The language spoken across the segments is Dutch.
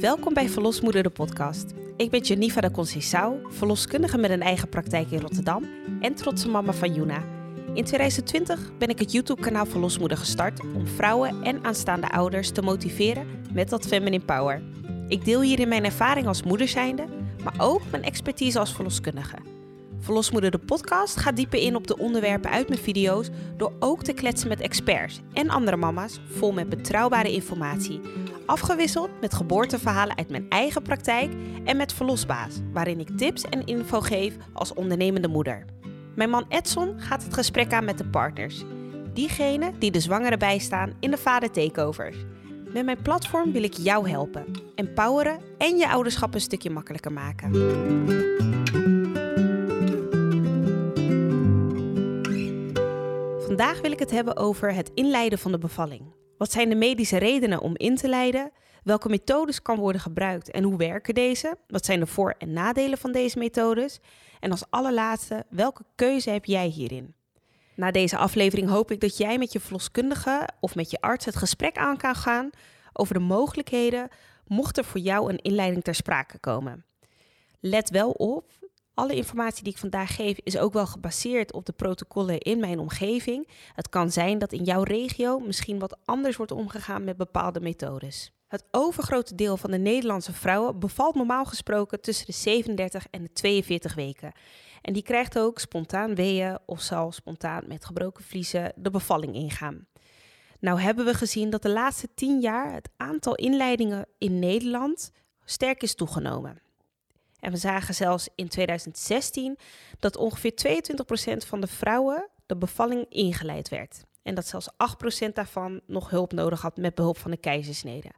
Welkom bij Verlosmoeder de podcast. Ik ben Janiva de Conceição, verloskundige met een eigen praktijk in Rotterdam en trotse mama van Juna. In 2020 ben ik het YouTube-kanaal Verlosmoeder gestart om vrouwen en aanstaande ouders te motiveren met dat feminine power. Ik deel hierin mijn ervaring als moeder zijnde, maar ook mijn expertise als verloskundige. Verlosmoeder de podcast gaat dieper in op de onderwerpen uit mijn video's door ook te kletsen met experts en andere mama's vol met betrouwbare informatie. Afgewisseld met geboorteverhalen uit mijn eigen praktijk en met Verlosbaas, waarin ik tips en info geef als ondernemende moeder. Mijn man Edson gaat het gesprek aan met de partners. Diegenen die de zwangere bijstaan in de vader takeovers. Met mijn platform wil ik jou helpen, empoweren en je ouderschap een stukje makkelijker maken. Vandaag wil ik het hebben over het inleiden van de bevalling. Wat zijn de medische redenen om in te leiden? Welke methodes kan worden gebruikt en hoe werken deze? Wat zijn de voor- en nadelen van deze methodes? En als allerlaatste, welke keuze heb jij hierin? Na deze aflevering hoop ik dat jij met je verloskundige of met je arts het gesprek aan kan gaan over de mogelijkheden mocht er voor jou een inleiding ter sprake komen. Let wel op, alle informatie die ik vandaag geef is ook wel gebaseerd op de protocollen in mijn omgeving. Het kan zijn dat in jouw regio misschien wat anders wordt omgegaan met bepaalde methodes. Het overgrote deel van de Nederlandse vrouwen bevalt normaal gesproken tussen de 37 en de 42 weken. En die krijgt ook spontaan weeën of zal spontaan met gebroken vliezen de bevalling ingaan. Nou hebben we gezien dat de laatste 10 jaar het aantal inleidingen in Nederland sterk is toegenomen. En we zagen zelfs in 2016 dat ongeveer 22% van de vrouwen de bevalling ingeleid werd. En dat zelfs 8% daarvan nog hulp nodig had met behulp van de keizersnede.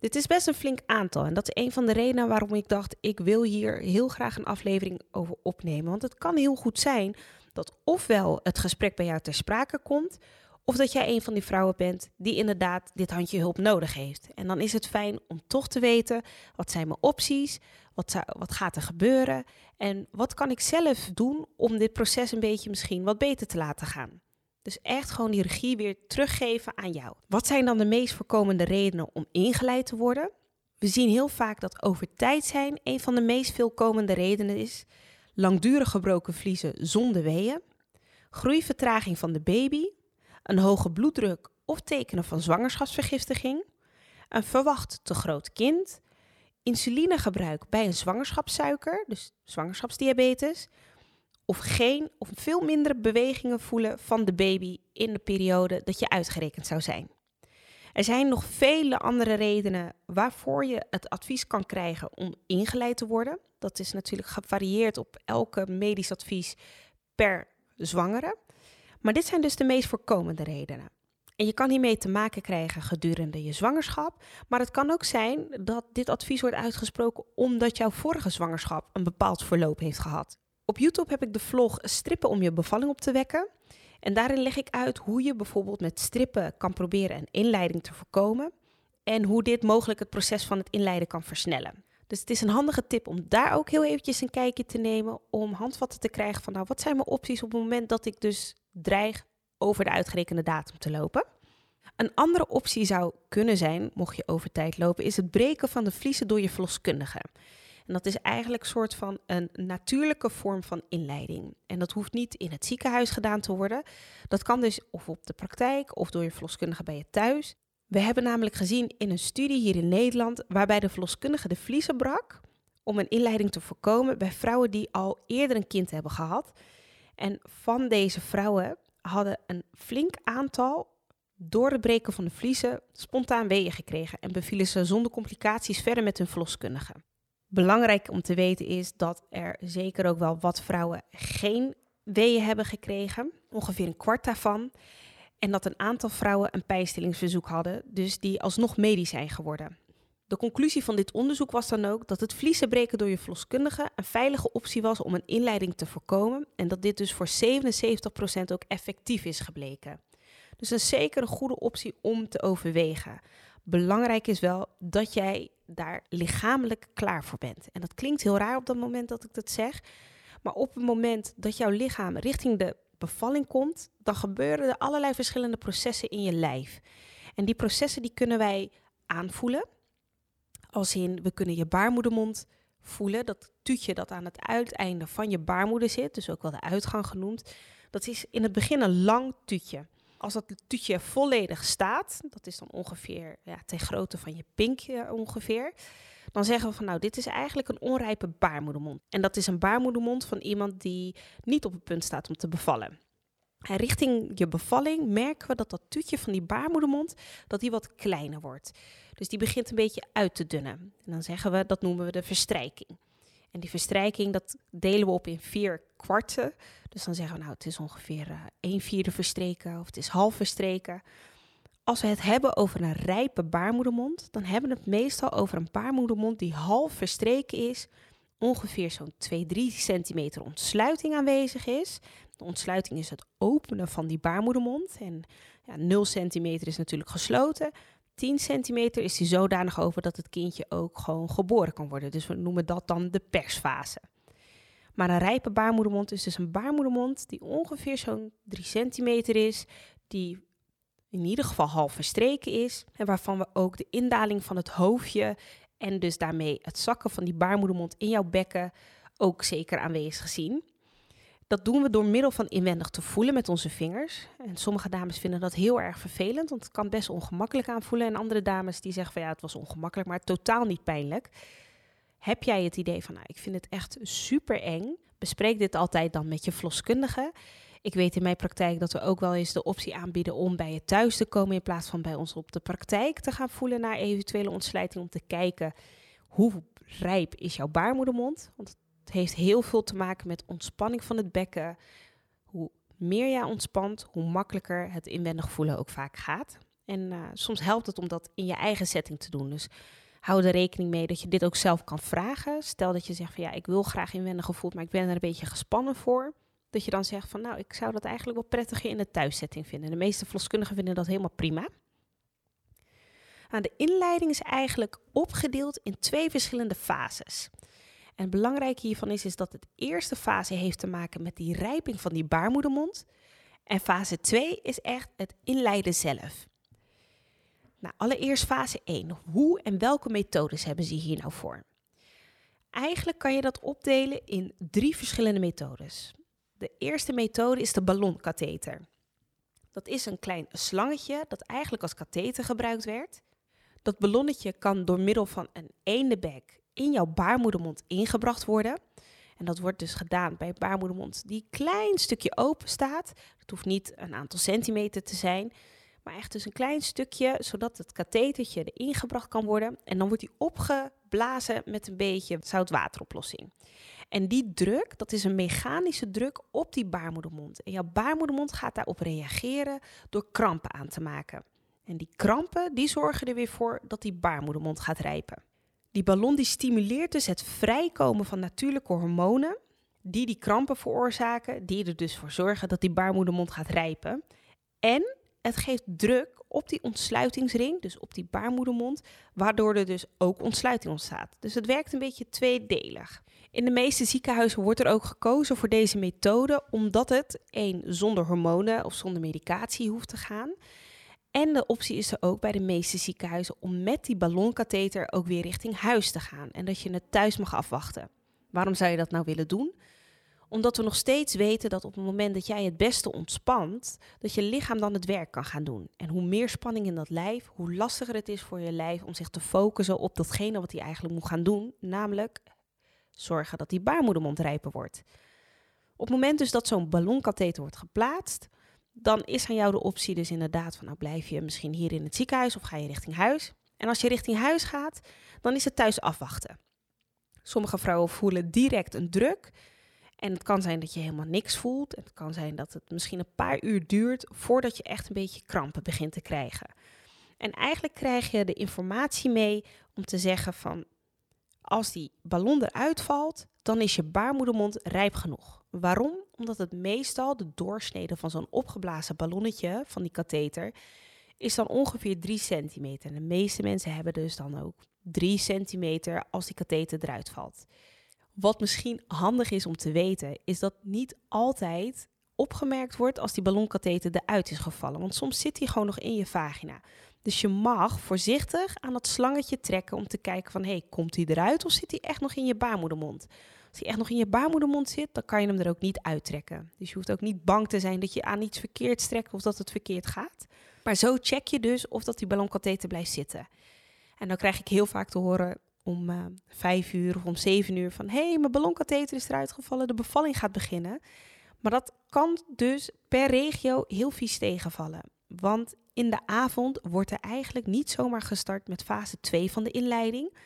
Dit is best een flink aantal en dat is een van de redenen waarom ik dacht ik wil hier heel graag een aflevering over opnemen. Want het kan heel goed zijn dat ofwel het gesprek bij jou ter sprake komt, of dat jij een van die vrouwen bent die inderdaad dit handje hulp nodig heeft. En dan is het fijn om toch te weten, wat zijn mijn opties? Wat, zou, wat gaat er gebeuren? En wat kan ik zelf doen om dit proces een beetje misschien wat beter te laten gaan? Dus echt gewoon die regie weer teruggeven aan jou. Wat zijn dan de meest voorkomende redenen om ingeleid te worden? We zien heel vaak dat over tijd zijn een van de meest veelkomende redenen is. Langdurig gebroken vliezen zonder weeën. Groeivertraging van de baby. Een hoge bloeddruk of tekenen van zwangerschapsvergiftiging. Een verwacht te groot kind insulinegebruik bij een zwangerschapssuiker, dus zwangerschapsdiabetes, of geen of veel minder bewegingen voelen van de baby in de periode dat je uitgerekend zou zijn. Er zijn nog vele andere redenen waarvoor je het advies kan krijgen om ingeleid te worden. Dat is natuurlijk gevarieerd op elke medisch advies per zwangere. Maar dit zijn dus de meest voorkomende redenen. En je kan hiermee te maken krijgen gedurende je zwangerschap. Maar het kan ook zijn dat dit advies wordt uitgesproken omdat jouw vorige zwangerschap een bepaald verloop heeft gehad. Op YouTube heb ik de vlog Strippen om je bevalling op te wekken. En daarin leg ik uit hoe je bijvoorbeeld met strippen kan proberen een inleiding te voorkomen. En hoe dit mogelijk het proces van het inleiden kan versnellen. Dus het is een handige tip om daar ook heel eventjes een kijkje te nemen. Om handvatten te krijgen van nou wat zijn mijn opties op het moment dat ik dus dreig over de uitgerekende datum te lopen. Een andere optie zou kunnen zijn, mocht je over tijd lopen, is het breken van de vliezen door je verloskundige. En dat is eigenlijk een soort van een natuurlijke vorm van inleiding. En dat hoeft niet in het ziekenhuis gedaan te worden. Dat kan dus of op de praktijk of door je verloskundige bij je thuis. We hebben namelijk gezien in een studie hier in Nederland waarbij de verloskundige de vliezen brak om een inleiding te voorkomen bij vrouwen die al eerder een kind hebben gehad. En van deze vrouwen hadden een flink aantal door het breken van de vliezen spontaan weeën gekregen en bevielen ze zonder complicaties verder met hun verloskundige. Belangrijk om te weten is dat er zeker ook wel wat vrouwen geen weeën hebben gekregen, ongeveer een kwart daarvan. En dat een aantal vrouwen een pijnstillingsverzoek hadden, dus die alsnog medisch zijn geworden. De conclusie van dit onderzoek was dan ook dat het vliezen breken door je verloskundige een veilige optie was om een inleiding te voorkomen en dat dit dus voor 77% ook effectief is gebleken. Dus een zeker een goede optie om te overwegen. Belangrijk is wel dat jij daar lichamelijk klaar voor bent. En dat klinkt heel raar op dat moment dat ik dat zeg. Maar op het moment dat jouw lichaam richting de bevalling komt, dan gebeuren er allerlei verschillende processen in je lijf. En die processen die kunnen wij aanvoelen. Als in, we kunnen je baarmoedermond voelen. Dat tuutje dat aan het uiteinde van je baarmoeder zit, dus ook wel de uitgang genoemd. Dat is in het begin een lang tuutje. Als dat tuutje volledig staat, dat is dan ongeveer ja, ter grootte van je pinkje ongeveer. Dan zeggen we van nou, dit is eigenlijk een onrijpe baarmoedermond. En dat is een baarmoedermond van iemand die niet op het punt staat om te bevallen. En richting je bevalling merken we dat dat tuutje van die baarmoedermond dat die wat kleiner wordt. Dus die begint een beetje uit te dunnen. En dan zeggen we, dat noemen we de verstrijking. En die verstrijking, dat delen we op in vier kwarten. Dus dan zeggen we, nou, het is ongeveer uh, een vierde verstreken of het is half verstreken. Als we het hebben over een rijpe baarmoedermond, dan hebben we het meestal over een baarmoedermond die half verstreken is, ongeveer zo'n 2-3 centimeter ontsluiting aanwezig is. De ontsluiting is het openen van die baarmoedermond en ja, 0 centimeter is natuurlijk gesloten. 10 centimeter is die zodanig over dat het kindje ook gewoon geboren kan worden. Dus we noemen dat dan de persfase. Maar een rijpe baarmoedermond is dus een baarmoedermond die ongeveer zo'n 3 centimeter is, die in ieder geval half verstreken is en waarvan we ook de indaling van het hoofdje en dus daarmee het zakken van die baarmoedermond in jouw bekken ook zeker aanwezig zien. Dat doen we door middel van inwendig te voelen met onze vingers. En sommige dames vinden dat heel erg vervelend, want het kan best ongemakkelijk aanvoelen. En andere dames die zeggen van ja, het was ongemakkelijk, maar totaal niet pijnlijk. Heb jij het idee van nou, ik vind het echt super eng? Bespreek dit altijd dan met je verloskundige. Ik weet in mijn praktijk dat we ook wel eens de optie aanbieden om bij je thuis te komen in plaats van bij ons op de praktijk te gaan voelen naar eventuele ontsluiting om te kijken hoe rijp is jouw baarmoedermond. Want het heeft heel veel te maken met ontspanning van het bekken. Hoe meer jij ontspant, hoe makkelijker het inwendig voelen ook vaak gaat. En uh, soms helpt het om dat in je eigen setting te doen. Dus hou er rekening mee dat je dit ook zelf kan vragen. Stel dat je zegt van ja, ik wil graag inwendig gevoel, maar ik ben er een beetje gespannen voor. Dat je dan zegt van nou, ik zou dat eigenlijk wel prettiger in de thuissetting vinden. De meeste verloskundigen vinden dat helemaal prima. Nou, de inleiding is eigenlijk opgedeeld in twee verschillende fases. En het belangrijke hiervan is, is dat het eerste fase heeft te maken met die rijping van die baarmoedermond. En fase 2 is echt het inleiden zelf. Nou, allereerst fase 1. Hoe en welke methodes hebben ze hier nou voor? Eigenlijk kan je dat opdelen in drie verschillende methodes. De eerste methode is de ballonkatheter. Dat is een klein slangetje dat eigenlijk als katheter gebruikt werd. Dat ballonnetje kan door middel van een eendebek in jouw baarmoedermond ingebracht worden. En dat wordt dus gedaan bij een baarmoedermond die een klein stukje open staat. Het hoeft niet een aantal centimeter te zijn, maar echt dus een klein stukje, zodat het kathetertje erin gebracht kan worden. En dan wordt die opgeblazen met een beetje zoutwateroplossing. En die druk, dat is een mechanische druk op die baarmoedermond. En jouw baarmoedermond gaat daarop reageren door krampen aan te maken. En die krampen, die zorgen er weer voor dat die baarmoedermond gaat rijpen. Die ballon die stimuleert dus het vrijkomen van natuurlijke hormonen die die krampen veroorzaken, die er dus voor zorgen dat die baarmoedermond gaat rijpen. En het geeft druk op die ontsluitingsring, dus op die baarmoedermond, waardoor er dus ook ontsluiting ontstaat. Dus het werkt een beetje tweedelig. In de meeste ziekenhuizen wordt er ook gekozen voor deze methode omdat het één zonder hormonen of zonder medicatie hoeft te gaan. En de optie is er ook bij de meeste ziekenhuizen om met die ballonkatheter ook weer richting huis te gaan en dat je het thuis mag afwachten. Waarom zou je dat nou willen doen? Omdat we nog steeds weten dat op het moment dat jij het beste ontspant, dat je lichaam dan het werk kan gaan doen. En hoe meer spanning in dat lijf, hoe lastiger het is voor je lijf om zich te focussen op datgene wat hij eigenlijk moet gaan doen, namelijk zorgen dat die baarmoedermond rijper wordt. Op het moment dus dat zo'n ballonkatheter wordt geplaatst, dan is aan jou de optie dus inderdaad van nou blijf je misschien hier in het ziekenhuis of ga je richting huis. En als je richting huis gaat, dan is het thuis afwachten. Sommige vrouwen voelen direct een druk. En het kan zijn dat je helemaal niks voelt. Het kan zijn dat het misschien een paar uur duurt voordat je echt een beetje krampen begint te krijgen. En eigenlijk krijg je de informatie mee om te zeggen van als die ballon eruit valt, dan is je baarmoedermond rijp genoeg. Waarom? Omdat het meestal de doorsnede van zo'n opgeblazen ballonnetje van die katheter is dan ongeveer 3 centimeter. En de meeste mensen hebben dus dan ook 3 centimeter als die katheter eruit valt. Wat misschien handig is om te weten, is dat niet altijd opgemerkt wordt als die ballonkatheter eruit is gevallen. Want soms zit die gewoon nog in je vagina. Dus je mag voorzichtig aan dat slangetje trekken om te kijken van, hey, komt hij eruit of zit hij echt nog in je baarmoedermond? Als hij echt nog in je baarmoedermond zit, dan kan je hem er ook niet uittrekken. Dus je hoeft ook niet bang te zijn dat je aan iets verkeerd trekt of dat het verkeerd gaat. Maar zo check je dus of dat die ballonkatheter blijft zitten. En dan krijg ik heel vaak te horen om uh, vijf uur of om zeven uur van... hé, hey, mijn ballonkatheter is eruit gevallen, de bevalling gaat beginnen. Maar dat kan dus per regio heel vies tegenvallen. Want in de avond wordt er eigenlijk niet zomaar gestart met fase 2 van de inleiding.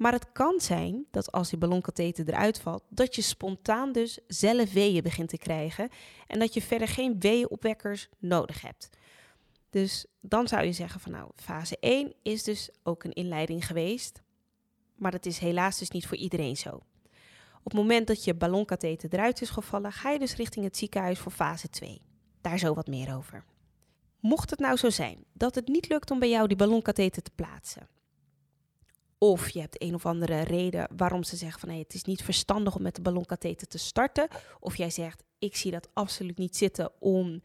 Maar het kan zijn dat als die ballonkatheter eruit valt, dat je spontaan dus zelf weeën begint te krijgen. En dat je verder geen weeënopwekkers nodig hebt. Dus dan zou je zeggen van nou, fase 1 is dus ook een inleiding geweest. Maar dat is helaas dus niet voor iedereen zo. Op het moment dat je ballonkatheter eruit is gevallen, ga je dus richting het ziekenhuis voor fase 2. Daar zo wat meer over. Mocht het nou zo zijn dat het niet lukt om bij jou die ballonkatheter te plaatsen, of je hebt een of andere reden waarom ze zeggen van hey, het is niet verstandig om met de ballonkatheter te starten, of jij zegt ik zie dat absoluut niet zitten om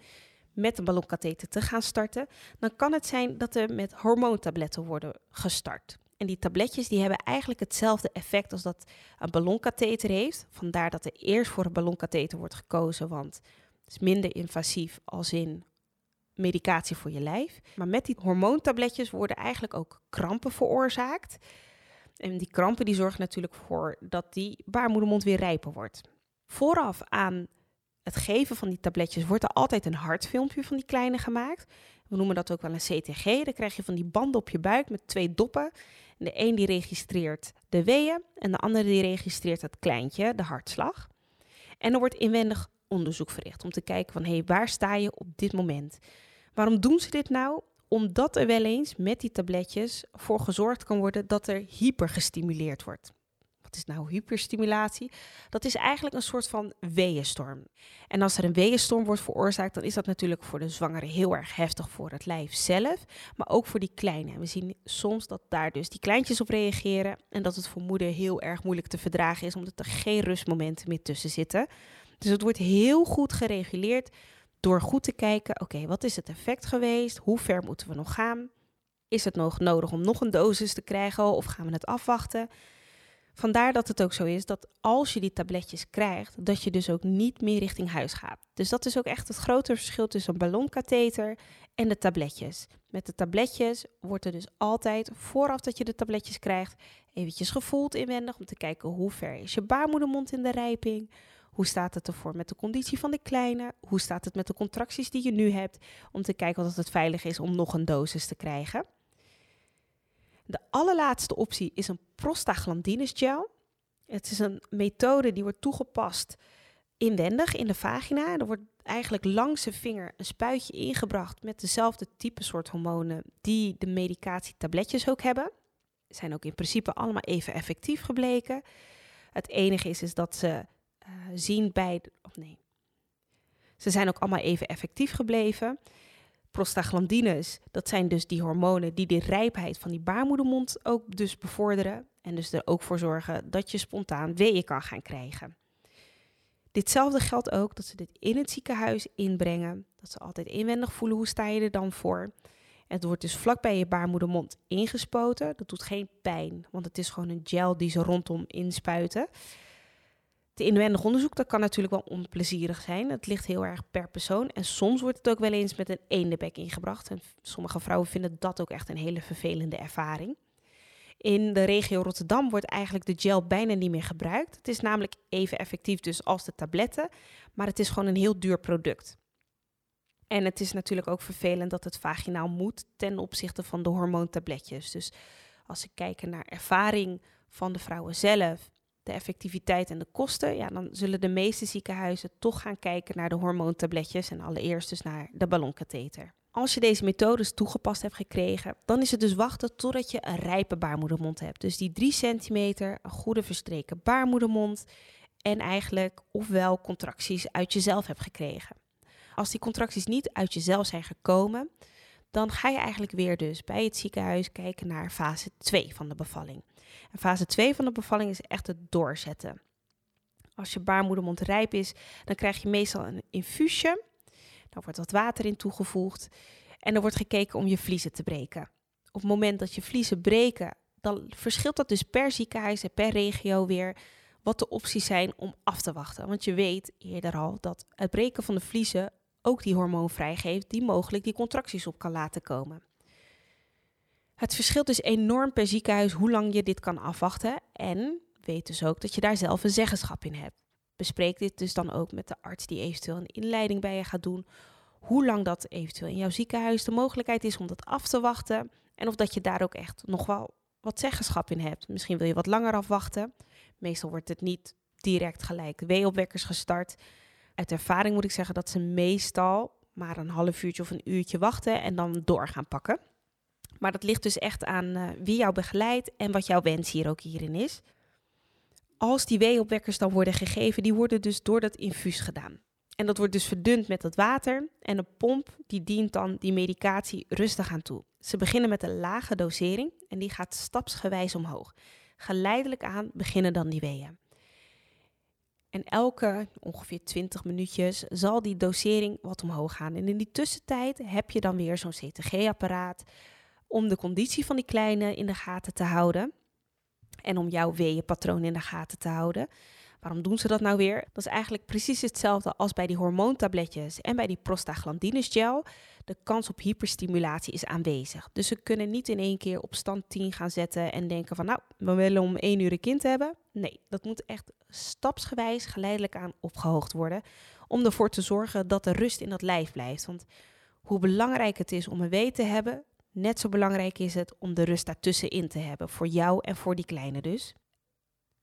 met een ballonkatheter te gaan starten, dan kan het zijn dat er met hormoontabletten worden gestart. En die tabletjes die hebben eigenlijk hetzelfde effect als dat een ballonkatheter heeft. Vandaar dat er eerst voor een ballonkatheter wordt gekozen, want het is minder invasief als in medicatie voor je lijf. Maar met die hormoontabletjes worden eigenlijk ook krampen veroorzaakt. En die krampen die zorgen natuurlijk voor dat die baarmoedermond weer rijper wordt. Vooraf aan het geven van die tabletjes wordt er altijd een hartfilmpje van die kleine gemaakt. We noemen dat ook wel een CTG. Dan krijg je van die banden op je buik met twee doppen. de een die registreert de weeën en de andere die registreert het kleintje, de hartslag. En er wordt inwendig onderzoek verricht om te kijken van hé, hey, waar sta je op dit moment? Waarom doen ze dit nou? Omdat er wel eens met die tabletjes voor gezorgd kan worden dat er hypergestimuleerd wordt. Wat is nou hyperstimulatie? Dat is eigenlijk een soort van weeënstorm. En als er een weeënstorm wordt veroorzaakt, dan is dat natuurlijk voor de zwangere heel erg heftig voor het lijf zelf, maar ook voor die kleine. En we zien soms dat daar dus die kleintjes op reageren en dat het voor moeder heel erg moeilijk te verdragen is, omdat er geen rustmomenten meer tussen zitten. Dus het wordt heel goed gereguleerd door goed te kijken, oké, wat is het effect geweest? Hoe ver moeten we nog gaan? Is het nog nodig om nog een dosis te krijgen of gaan we het afwachten? Vandaar dat het ook zo is dat als je die tabletjes krijgt, dat je dus ook niet meer richting huis gaat. Dus dat is ook echt het grote verschil tussen een ballonkatheter en de tabletjes. Met de tabletjes wordt er dus altijd, vooraf dat je de tabletjes krijgt, eventjes gevoeld inwendig om te kijken hoe ver is je baarmoedermond in de rijping. Hoe staat het ervoor met de conditie van de kleine? Hoe staat het met de contracties die je nu hebt? Om te kijken of het veilig is om nog een dosis te krijgen. De allerlaatste optie is een prostaglandinus gel. Het is een methode die wordt toegepast inwendig in de vagina. Er wordt eigenlijk langs de vinger een spuitje ingebracht met dezelfde type soort hormonen die de medicatietabletjes ook hebben. Zijn ook in principe allemaal even effectief gebleken. Het enige is, is dat ze uh, zien bij. Of nee. Ze zijn ook allemaal even effectief gebleven. Prostaglandines, dat zijn dus die hormonen die de rijpheid van die baarmoedermond ook dus bevorderen. En dus er ook voor zorgen dat je spontaan weeën kan gaan krijgen. Ditzelfde geldt ook dat ze dit in het ziekenhuis inbrengen. Dat ze altijd inwendig voelen hoe sta je er dan voor. Het wordt dus vlak bij je baarmoedermond ingespoten. Dat doet geen pijn, want het is gewoon een gel die ze rondom inspuiten. De inwendig onderzoek, dat kan natuurlijk wel onplezierig zijn. Het ligt heel erg per persoon. En soms wordt het ook wel eens met een eendebek ingebracht. En sommige vrouwen vinden dat ook echt een hele vervelende ervaring. In de regio Rotterdam wordt eigenlijk de gel bijna niet meer gebruikt. Het is namelijk even effectief dus als de tabletten, maar het is gewoon een heel duur product. En het is natuurlijk ook vervelend dat het vaginaal moet ten opzichte van de hormoontabletjes. Dus als ik kijk naar ervaring van de vrouwen zelf de effectiviteit en de kosten, ja, dan zullen de meeste ziekenhuizen toch gaan kijken naar de hormoontabletjes en allereerst dus naar de ballonkatheter. Als je deze methodes toegepast hebt gekregen, dan is het dus wachten totdat je een rijpe baarmoedermond hebt. Dus die 3 centimeter, een goede verstreken baarmoedermond en eigenlijk ofwel contracties uit jezelf hebt gekregen. Als die contracties niet uit jezelf zijn gekomen, dan ga je eigenlijk weer dus bij het ziekenhuis kijken naar fase 2 van de bevalling. En fase 2 van de bevalling is echt het doorzetten. Als je baarmoedermond rijp is, dan krijg je meestal een infuusje. Daar wordt wat water in toegevoegd. En er wordt gekeken om je vliezen te breken. Op het moment dat je vliezen breken, dan verschilt dat dus per ziekenhuis en per regio weer wat de opties zijn om af te wachten. Want je weet eerder al dat het breken van de vliezen ook die hormoon vrijgeeft die mogelijk die contracties op kan laten komen. Het verschilt dus enorm per ziekenhuis hoe lang je dit kan afwachten en weet dus ook dat je daar zelf een zeggenschap in hebt. Bespreek dit dus dan ook met de arts die eventueel een inleiding bij je gaat doen. Hoe lang dat eventueel in jouw ziekenhuis de mogelijkheid is om dat af te wachten. En of dat je daar ook echt nog wel wat zeggenschap in hebt. Misschien wil je wat langer afwachten. Meestal wordt het niet direct gelijk weeopwekkers gestart. Uit ervaring moet ik zeggen dat ze meestal maar een half uurtje of een uurtje wachten en dan door gaan pakken. Maar dat ligt dus echt aan uh, wie jou begeleidt en wat jouw wens hier ook hierin is. Als die weeopwekkers dan worden gegeven, die worden dus door dat infuus gedaan. En dat wordt dus verdund met dat water en een pomp die dient dan die medicatie rustig aan toe. Ze beginnen met een lage dosering en die gaat stapsgewijs omhoog. Geleidelijk aan beginnen dan die weeën. En elke ongeveer 20 minuutjes zal die dosering wat omhoog gaan. En in die tussentijd heb je dan weer zo'n CTG-apparaat om de conditie van die kleine in de gaten te houden. En om jouw weeënpatroon in de gaten te houden. Waarom doen ze dat nou weer? Dat is eigenlijk precies hetzelfde als bij die hormoontabletjes en bij die prostaglandines gel. De kans op hyperstimulatie is aanwezig. Dus ze kunnen niet in één keer op stand 10 gaan zetten en denken van nou, we willen om één uur een kind hebben. Nee, dat moet echt stapsgewijs geleidelijk aan opgehoogd worden. Om ervoor te zorgen dat er rust in dat lijf blijft. Want hoe belangrijk het is om een wee te hebben, net zo belangrijk is het om de rust daartussenin te hebben. Voor jou en voor die kleine dus.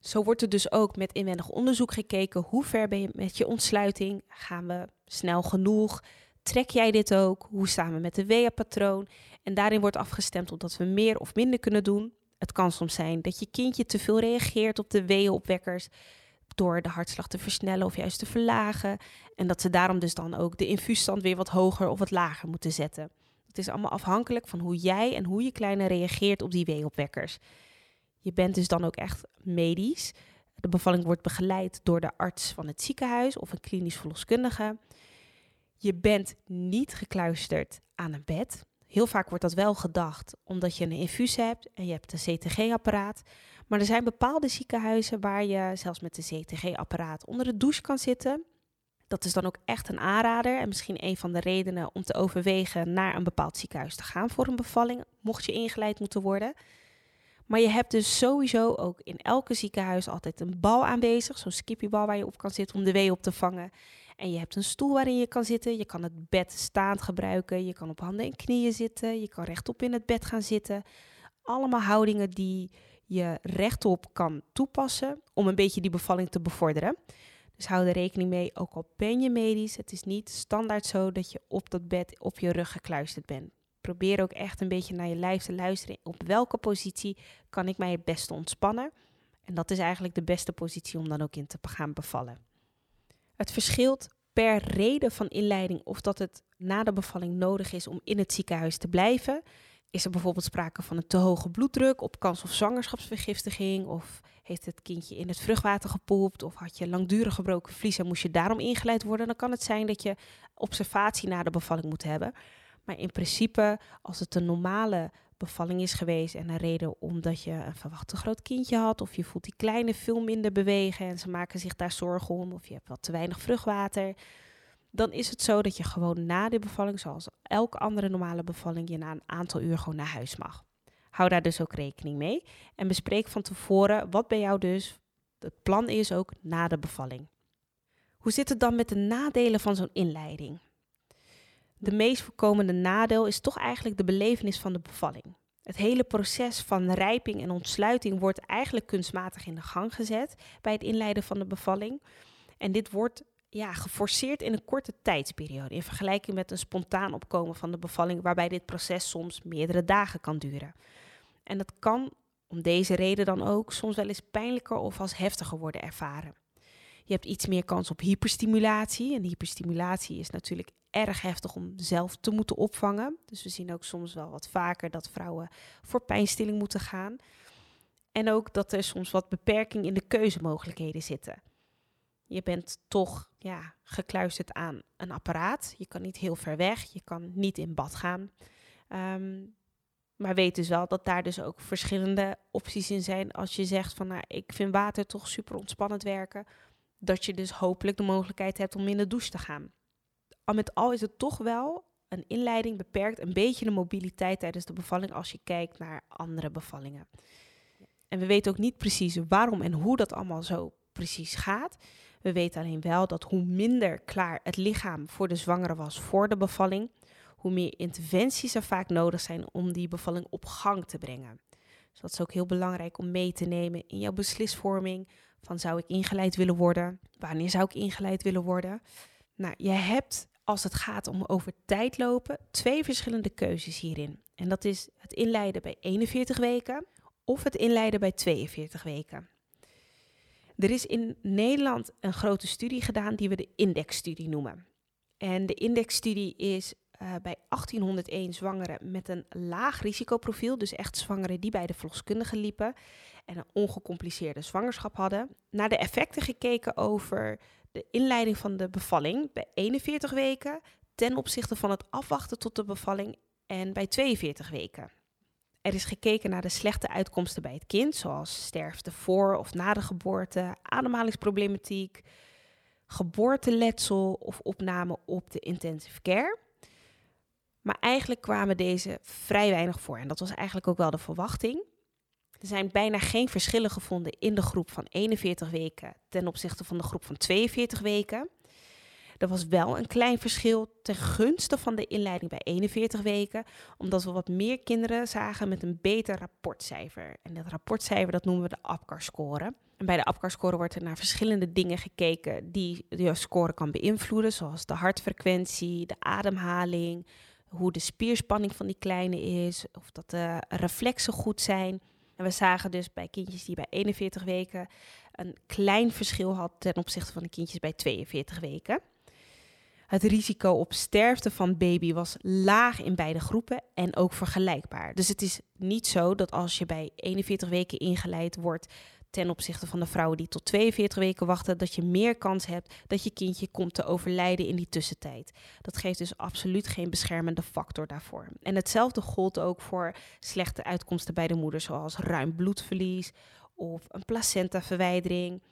Zo wordt er dus ook met inwendig onderzoek gekeken hoe ver ben je met je ontsluiting? Gaan we snel genoeg? Trek jij dit ook? Hoe staan we met de WEA-patroon? En daarin wordt afgestemd op we meer of minder kunnen doen. Het kan soms zijn dat je kindje te veel reageert op de weeënopwekkers door de hartslag te versnellen of juist te verlagen. En dat ze daarom dus dan ook de infuusstand weer wat hoger of wat lager moeten zetten. Het is allemaal afhankelijk van hoe jij en hoe je kleine reageert op die weeënopwekkers. Je bent dus dan ook echt medisch. De bevalling wordt begeleid door de arts van het ziekenhuis of een klinisch verloskundige. Je bent niet gekluisterd aan een bed. Heel vaak wordt dat wel gedacht omdat je een infuus hebt en je hebt een CTG-apparaat. Maar er zijn bepaalde ziekenhuizen waar je zelfs met de CTG-apparaat onder de douche kan zitten. Dat is dan ook echt een aanrader en misschien een van de redenen om te overwegen naar een bepaald ziekenhuis te gaan voor een bevalling, mocht je ingeleid moeten worden. Maar je hebt dus sowieso ook in elke ziekenhuis altijd een bal aanwezig, zo'n skippybal waar je op kan zitten om de wee op te vangen. En je hebt een stoel waarin je kan zitten. Je kan het bed staand gebruiken. Je kan op handen en knieën zitten. Je kan rechtop in het bed gaan zitten. Allemaal houdingen die je rechtop kan toepassen om een beetje die bevalling te bevorderen. Dus hou er rekening mee, ook al ben je medisch, het is niet standaard zo dat je op dat bed op je rug gekluisterd bent. Probeer ook echt een beetje naar je lijf te luisteren. Op welke positie kan ik mij het beste ontspannen? En dat is eigenlijk de beste positie om dan ook in te gaan bevallen. Het verschilt per reden van inleiding of dat het na de bevalling nodig is om in het ziekenhuis te blijven. Is er bijvoorbeeld sprake van een te hoge bloeddruk, op kans of zwangerschapsvergiftiging, of heeft het kindje in het vruchtwater gepoept, of had je langdurig gebroken vlies en moest je daarom ingeleid worden, dan kan het zijn dat je observatie na de bevalling moet hebben. Maar in principe, als het een normale bevalling is geweest en een reden omdat je een verwachte groot kindje had, of je voelt die kleine veel minder bewegen en ze maken zich daar zorgen om, of je hebt wat te weinig vruchtwater, dan is het zo dat je gewoon na de bevalling, zoals elke andere normale bevalling, je na een aantal uur gewoon naar huis mag. Hou daar dus ook rekening mee en bespreek van tevoren wat bij jou dus het plan is ook na de bevalling. Hoe zit het dan met de nadelen van zo'n inleiding? de meest voorkomende nadeel is toch eigenlijk de belevenis van de bevalling. Het hele proces van rijping en ontsluiting wordt eigenlijk kunstmatig in de gang gezet bij het inleiden van de bevalling. En dit wordt ja, geforceerd in een korte tijdsperiode in vergelijking met een spontaan opkomen van de bevalling, waarbij dit proces soms meerdere dagen kan duren. En dat kan om deze reden dan ook soms wel eens pijnlijker of als heftiger worden ervaren. Je hebt iets meer kans op hyperstimulatie. En hyperstimulatie is natuurlijk erg heftig om zelf te moeten opvangen. Dus we zien ook soms wel wat vaker dat vrouwen voor pijnstilling moeten gaan. En ook dat er soms wat beperking in de keuzemogelijkheden zitten. Je bent toch ja, gekluisterd aan een apparaat. Je kan niet heel ver weg. Je kan niet in bad gaan. Ehm, maar weet dus wel dat daar dus ook verschillende opties in zijn. Als je zegt van nou, ik vind water toch super ontspannend werken. Dat je dus hopelijk de mogelijkheid hebt om in de douche te gaan. Al met al is het toch wel een inleiding beperkt een beetje de mobiliteit tijdens de bevalling als je kijkt naar andere bevallingen. En we weten ook niet precies waarom en hoe dat allemaal zo precies gaat. We weten alleen wel dat hoe minder klaar het lichaam voor de zwangere was voor de bevalling, hoe meer interventies er vaak nodig zijn om die bevalling op gang te brengen. Dus dat is ook heel belangrijk om mee te nemen in jouw beslisvorming van zou ik ingeleid willen worden? Wanneer zou ik ingeleid willen worden? Nou, je hebt als het gaat om over tijd lopen twee verschillende keuzes hierin. En dat is het inleiden bij 41 weken of het inleiden bij 42 weken. Er is in Nederland een grote studie gedaan die we de indexstudie noemen. En de indexstudie is uh, bij 1801 zwangeren met een laag risicoprofiel, dus echt zwangeren die bij de verloskundige liepen en een ongecompliceerde zwangerschap hadden, naar de effecten gekeken over de inleiding van de bevalling bij 41 weken ten opzichte van het afwachten tot de bevalling en bij 42 weken. Er is gekeken naar de slechte uitkomsten bij het kind, zoals sterfte voor of na de geboorte, ademhalingsproblematiek, geboorteletsel of opname op de intensive care. Maar eigenlijk kwamen deze vrij weinig voor en dat was eigenlijk ook wel de verwachting. Er zijn bijna geen verschillen gevonden in de groep van 41 weken ten opzichte van de groep van 42 weken. Er was wel een klein verschil ten gunste van de inleiding bij 41 weken, omdat we wat meer kinderen zagen met een beter rapportcijfer. En dat rapportcijfer dat noemen we de APCAR-score. En bij de APCAR-score wordt er naar verschillende dingen gekeken die de score kan beïnvloeden, zoals de hartfrequentie, de ademhaling, hoe de spierspanning van die kleine is, of dat de reflexen goed zijn. En we zagen dus bij kindjes die bij 41 weken een klein verschil had ten opzichte van de kindjes bij 42 weken. Het risico op sterfte van baby was laag in beide groepen en ook vergelijkbaar. Dus het is niet zo dat als je bij 41 weken ingeleid wordt ten opzichte van de vrouwen die tot 42 weken wachten, dat je meer kans hebt dat je kindje komt te overlijden in die tussentijd. Dat geeft dus absoluut geen beschermende factor daarvoor. En hetzelfde gold ook voor slechte uitkomsten bij de moeder, zoals ruim bloedverlies of een placentaverwijdering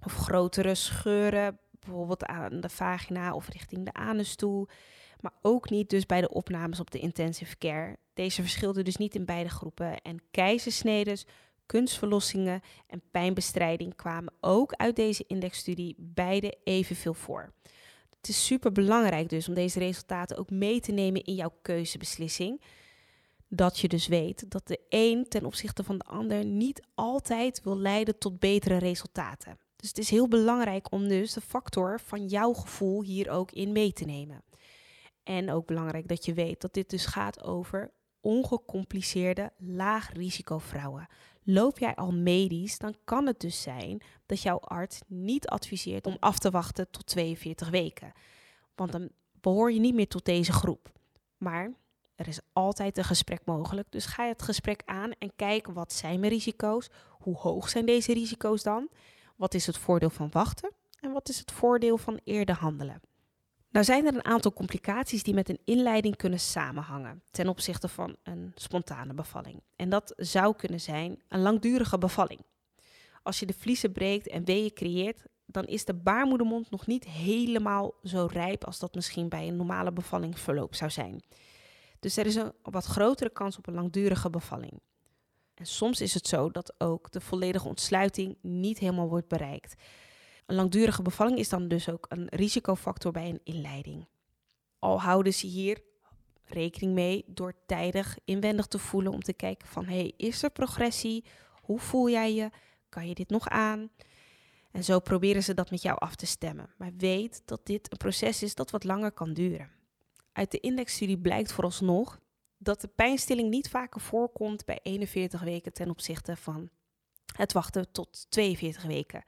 of grotere scheuren bijvoorbeeld aan de vagina of richting de anus toe. Maar ook niet dus bij de opnames op de intensive care. Deze verschilden dus niet in beide groepen. En keizersnedes, kunstverlossingen en pijnbestrijding kwamen ook uit deze indexstudie beide evenveel voor. Het is super belangrijk dus om deze resultaten ook mee te nemen in jouw keuzebeslissing. Dat je dus weet dat de een ten opzichte van de ander niet altijd wil leiden tot betere resultaten. Dus het is heel belangrijk om dus de factor van jouw gevoel hier ook in mee te nemen. En ook belangrijk dat je weet dat dit dus gaat over ongecompliceerde, laag risico vrouwen. Loop jij al medisch, dan kan het dus zijn dat jouw arts niet adviseert om af te wachten tot 42 weken. Want dan behoor je niet meer tot deze groep. Maar er is altijd een gesprek mogelijk. Dus ga het gesprek aan en kijk wat zijn mijn risico's? Hoe hoog zijn deze risico's dan? Wat is het voordeel van wachten en wat is het voordeel van eerder handelen? Nou zijn er een aantal complicaties die met een inleiding kunnen samenhangen ten opzichte van een spontane bevalling. En dat zou kunnen zijn een langdurige bevalling. Als je de vliezen breekt en weeën creëert, dan is de baarmoedermond nog niet helemaal zo rijp als dat misschien bij een normale bevalling verloop zou zijn. Dus er is een wat grotere kans op een langdurige bevalling. En soms is het zo dat ook de volledige ontsluiting niet helemaal wordt bereikt. Een langdurige bevalling is dan dus ook een risicofactor bij een inleiding. Al houden ze hier rekening mee door tijdig inwendig te voelen om te kijken van hey, is er progressie? Hoe voel jij je? Kan je dit nog aan? En zo proberen ze dat met jou af te stemmen. Maar weet dat dit een proces is dat wat langer kan duren. Uit de indexstudie blijkt vooralsnog dat de pijnstilling niet vaker voorkomt bij 41 weken ten opzichte van het wachten tot 42 weken.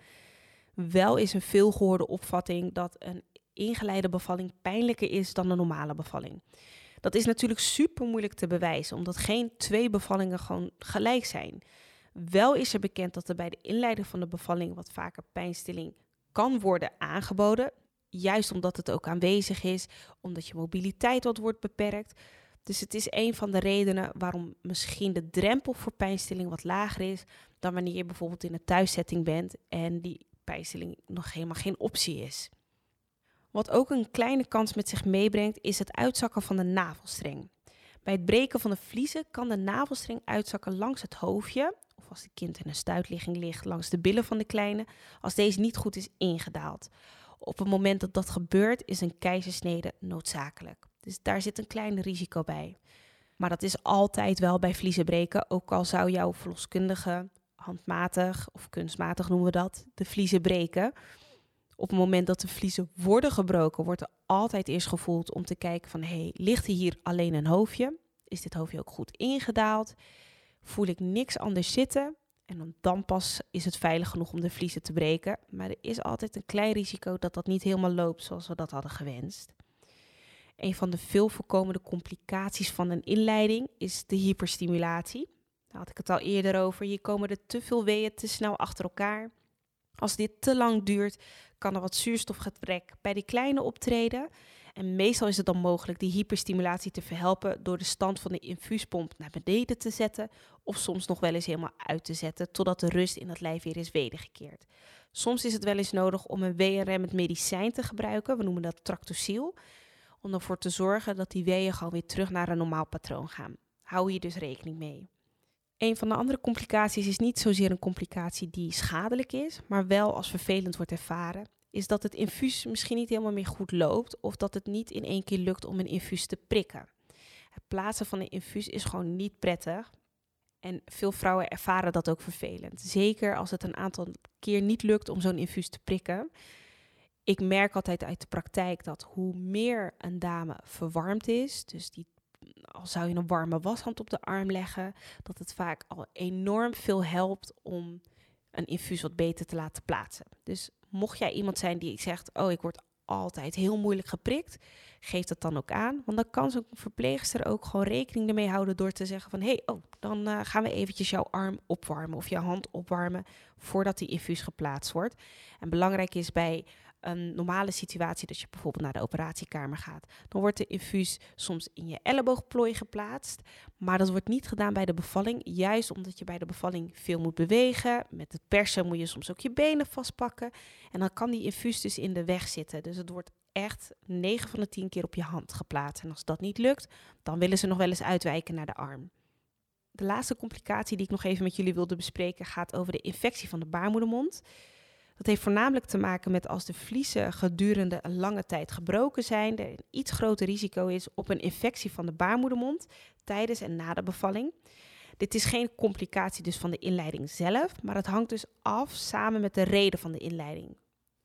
Wel is een veelgehoorde opvatting dat een ingeleide bevalling pijnlijker is dan een normale bevalling. Dat is natuurlijk super moeilijk te bewijzen, omdat geen twee bevallingen gewoon gelijk zijn. Wel is er bekend dat er bij de inleiding van de bevalling wat vaker pijnstilling kan worden aangeboden, juist omdat het ook aanwezig is, omdat je mobiliteit wat wordt beperkt. Dus het is een van de redenen waarom misschien de drempel voor pijnstilling wat lager is dan wanneer je bijvoorbeeld in een thuiszetting bent en die pijnstilling nog helemaal geen optie is. Wat ook een kleine kans met zich meebrengt, is het uitzakken van de navelstreng. Bij het breken van de vliezen kan de navelstreng uitzakken langs het hoofdje, of als het kind in een stuitligging ligt, langs de billen van de kleine, als deze niet goed is ingedaald. Op het moment dat dat gebeurt, is een keizersnede noodzakelijk. Dus daar zit een klein risico bij. Maar dat is altijd wel bij vliezen breken, ook al zou jouw verloskundige handmatig of kunstmatig noemen we dat, de vliezen breken. Op het moment dat de vliezen worden gebroken, wordt er altijd eerst gevoeld om te kijken van, hey, ligt hier alleen een hoofdje? Is dit hoofdje ook goed ingedaald? Voel ik niks anders zitten? En dan pas is het veilig genoeg om de vliezen te breken. Maar er is altijd een klein risico dat dat niet helemaal loopt zoals we dat hadden gewenst. Een van de veel voorkomende complicaties van een inleiding is de hyperstimulatie. Daar had ik het al eerder over. Hier komen er te veel weeën te snel achter elkaar. Als dit te lang duurt, kan er wat zuurstofgebrek bij die kleine optreden. En meestal is het dan mogelijk die hyperstimulatie te verhelpen door de stand van de infuuspomp naar beneden te zetten of soms nog wel eens helemaal uit te zetten totdat de rust in het lijf weer is wedergekeerd. Soms is het wel eens nodig om een weeënremmend medicijn te gebruiken, we noemen dat tractocil, om ervoor te zorgen dat die weeën gewoon weer terug naar een normaal patroon gaan. Hou hier dus rekening mee. Een van de andere complicaties is niet zozeer een complicatie die schadelijk is, maar wel als vervelend wordt ervaren. Is dat het infuus misschien niet helemaal meer goed loopt of dat het niet in één keer lukt om een infuus te prikken. Het plaatsen van een infuus is gewoon niet prettig. En veel vrouwen ervaren dat ook vervelend. Zeker als het een aantal keer niet lukt om zo'n infuus te prikken. Ik merk altijd uit de praktijk dat hoe meer een dame verwarmd is, dus die al zou je een warme washand op de arm leggen, dat het vaak al enorm veel helpt om een infuus wat beter te laten plaatsen. Dus mocht jij iemand zijn die zegt, oh ik word altijd heel moeilijk geprikt, geef dat dan ook aan. Want dan kan zo'n verpleegster ook gewoon rekening ermee houden door te zeggen van, hey, oh, dan uh, gaan we eventjes jouw arm opwarmen of je hand opwarmen voordat die infuus geplaatst wordt. En belangrijk is bij een normale situatie dat je bijvoorbeeld naar de operatiekamer gaat, dan wordt de infuus soms in je elleboogplooi geplaatst, maar dat wordt niet gedaan bij de bevalling, juist omdat je bij de bevalling veel moet bewegen. Met het persen moet je soms ook je benen vastpakken en dan kan die infuus dus in de weg zitten. Dus het wordt echt 9 van de 10 keer op je hand geplaatst. En als dat niet lukt, dan willen ze nog wel eens uitwijken naar de arm. De laatste complicatie die ik nog even met jullie wilde bespreken gaat over de infectie van de baarmoedermond. Dat heeft voornamelijk te maken met als de vliezen gedurende een lange tijd gebroken zijn, er een iets groter risico is op een infectie van de baarmoedermond tijdens en na de bevalling. Dit is geen complicatie dus van de inleiding zelf, maar het hangt dus af samen met de reden van de inleiding.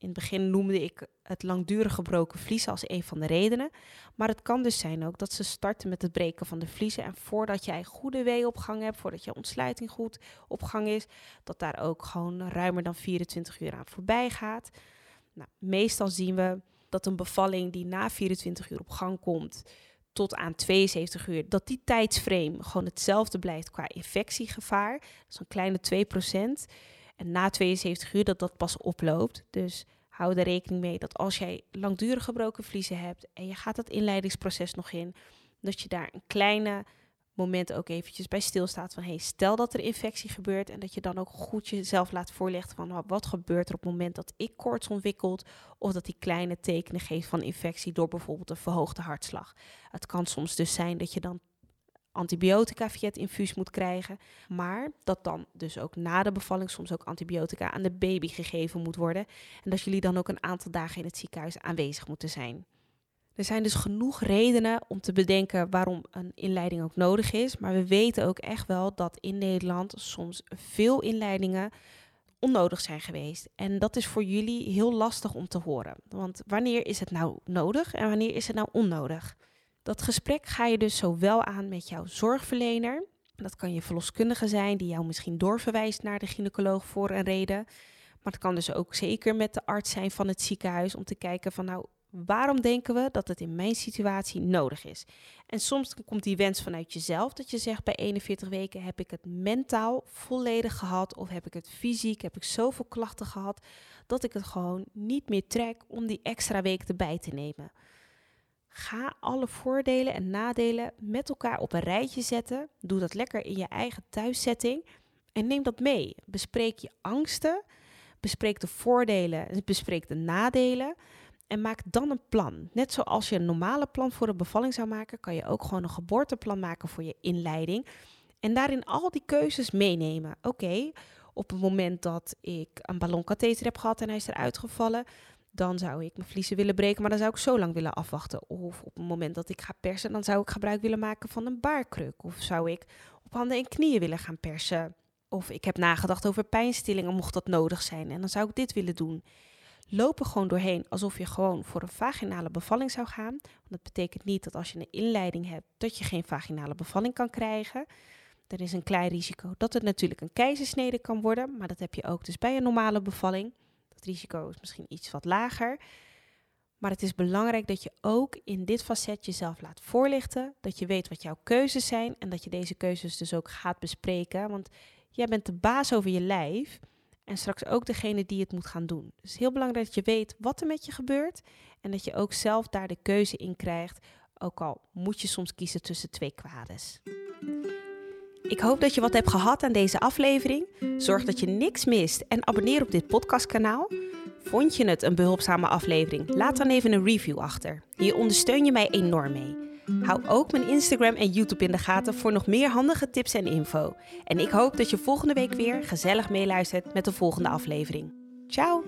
In het begin noemde ik het langdurig gebroken vliezen als een van de redenen. Maar het kan dus zijn ook dat ze starten met het breken van de vliezen. En voordat jij goede wee op gang hebt, voordat je ontsluiting goed op gang is, dat daar ook gewoon ruimer dan 24 uur aan voorbij gaat. Nou, meestal zien we dat een bevalling die na 24 uur op gang komt, tot aan 72 uur, dat die tijdsframe gewoon hetzelfde blijft qua infectiegevaar. Dat is een kleine 2%. Na 72 uur dat dat pas oploopt. Dus hou er rekening mee dat als jij langdurig gebroken vliezen hebt en je gaat het inleidingsproces nog in, dat je daar een kleine moment ook eventjes bij stilstaat van hey, stel dat er infectie gebeurt en dat je dan ook goed jezelf laat voorleggen van wat gebeurt er op het moment dat ik koorts ontwikkelt of dat die kleine tekenen geeft van infectie door bijvoorbeeld een verhoogde hartslag. Het kan soms dus zijn dat je dan antibiotica via het infuus moet krijgen. Maar dat dan dus ook na de bevalling soms ook antibiotica aan de baby gegeven moet worden. En dat jullie dan ook een aantal dagen in het ziekenhuis aanwezig moeten zijn. Er zijn dus genoeg redenen om te bedenken waarom een inleiding ook nodig is. Maar we weten ook echt wel dat in Nederland soms veel inleidingen onnodig zijn geweest. En dat is voor jullie heel lastig om te horen. Want wanneer is het nou nodig en wanneer is het nou onnodig? Dat gesprek ga je dus zowel aan met jouw zorgverlener. Dat kan je verloskundige zijn die jou misschien doorverwijst naar de gynaecoloog voor een reden. Maar het kan dus ook zeker met de arts zijn van het ziekenhuis om te kijken van nou, waarom denken we dat het in mijn situatie nodig is? En soms komt die wens vanuit jezelf dat je zegt bij 41 weken heb ik het mentaal volledig gehad of heb ik het fysiek, heb ik zoveel klachten gehad dat ik het gewoon niet meer trek om die extra week erbij te nemen. Ga alle voordelen en nadelen met elkaar op een rijtje zetten. Doe dat lekker in je eigen thuissetting en neem dat mee. Bespreek je angsten, bespreek de voordelen, bespreek de nadelen en maak dan een plan. Net zoals je een normale plan voor de bevalling zou maken, kan je ook gewoon een geboorteplan maken voor je inleiding. En daarin al die keuzes meenemen. Oké, op het moment dat ik een ballonkatheter heb gehad en hij is eruit gevallen, dan zou ik mijn vliezen willen breken, maar dan zou ik zo lang willen afwachten. Of op het moment dat ik ga persen, dan zou ik gebruik willen maken van een baarkruk. Of zou ik op handen en knieën willen gaan persen. Of ik heb nagedacht over pijnstillingen, mocht dat nodig zijn. En dan zou ik dit willen doen. Loop er gewoon doorheen alsof je gewoon voor een vaginale bevalling zou gaan. Want dat betekent niet dat als je een inleiding hebt, dat je geen vaginale bevalling kan krijgen. Er is een klein risico dat het natuurlijk een keizersnede kan worden, maar dat heb je ook dus bij een normale bevalling. Dat risico is misschien iets wat lager. Maar het is belangrijk dat je ook in dit facet jezelf laat voorlichten. Dat je weet wat jouw keuzes zijn en dat je deze keuzes dus ook gaat bespreken. Want jij bent de baas over je lijf en straks ook degene die het moet gaan doen. Dus het is heel belangrijk dat je weet wat er met je gebeurt en dat je ook zelf daar de keuze in krijgt. Ook al moet je soms kiezen tussen twee kwades. Ik hoop dat je wat hebt gehad aan deze aflevering. Zorg dat je niks mist en abonneer op dit podcastkanaal. Vond je het een behulpzame aflevering? Laat dan even een review achter. Hier ondersteun je mij enorm mee. Hou ook mijn Instagram en YouTube in de gaten voor nog meer handige tips en info. En ik hoop dat je volgende week weer gezellig meeluistert met de volgende aflevering. Ciao!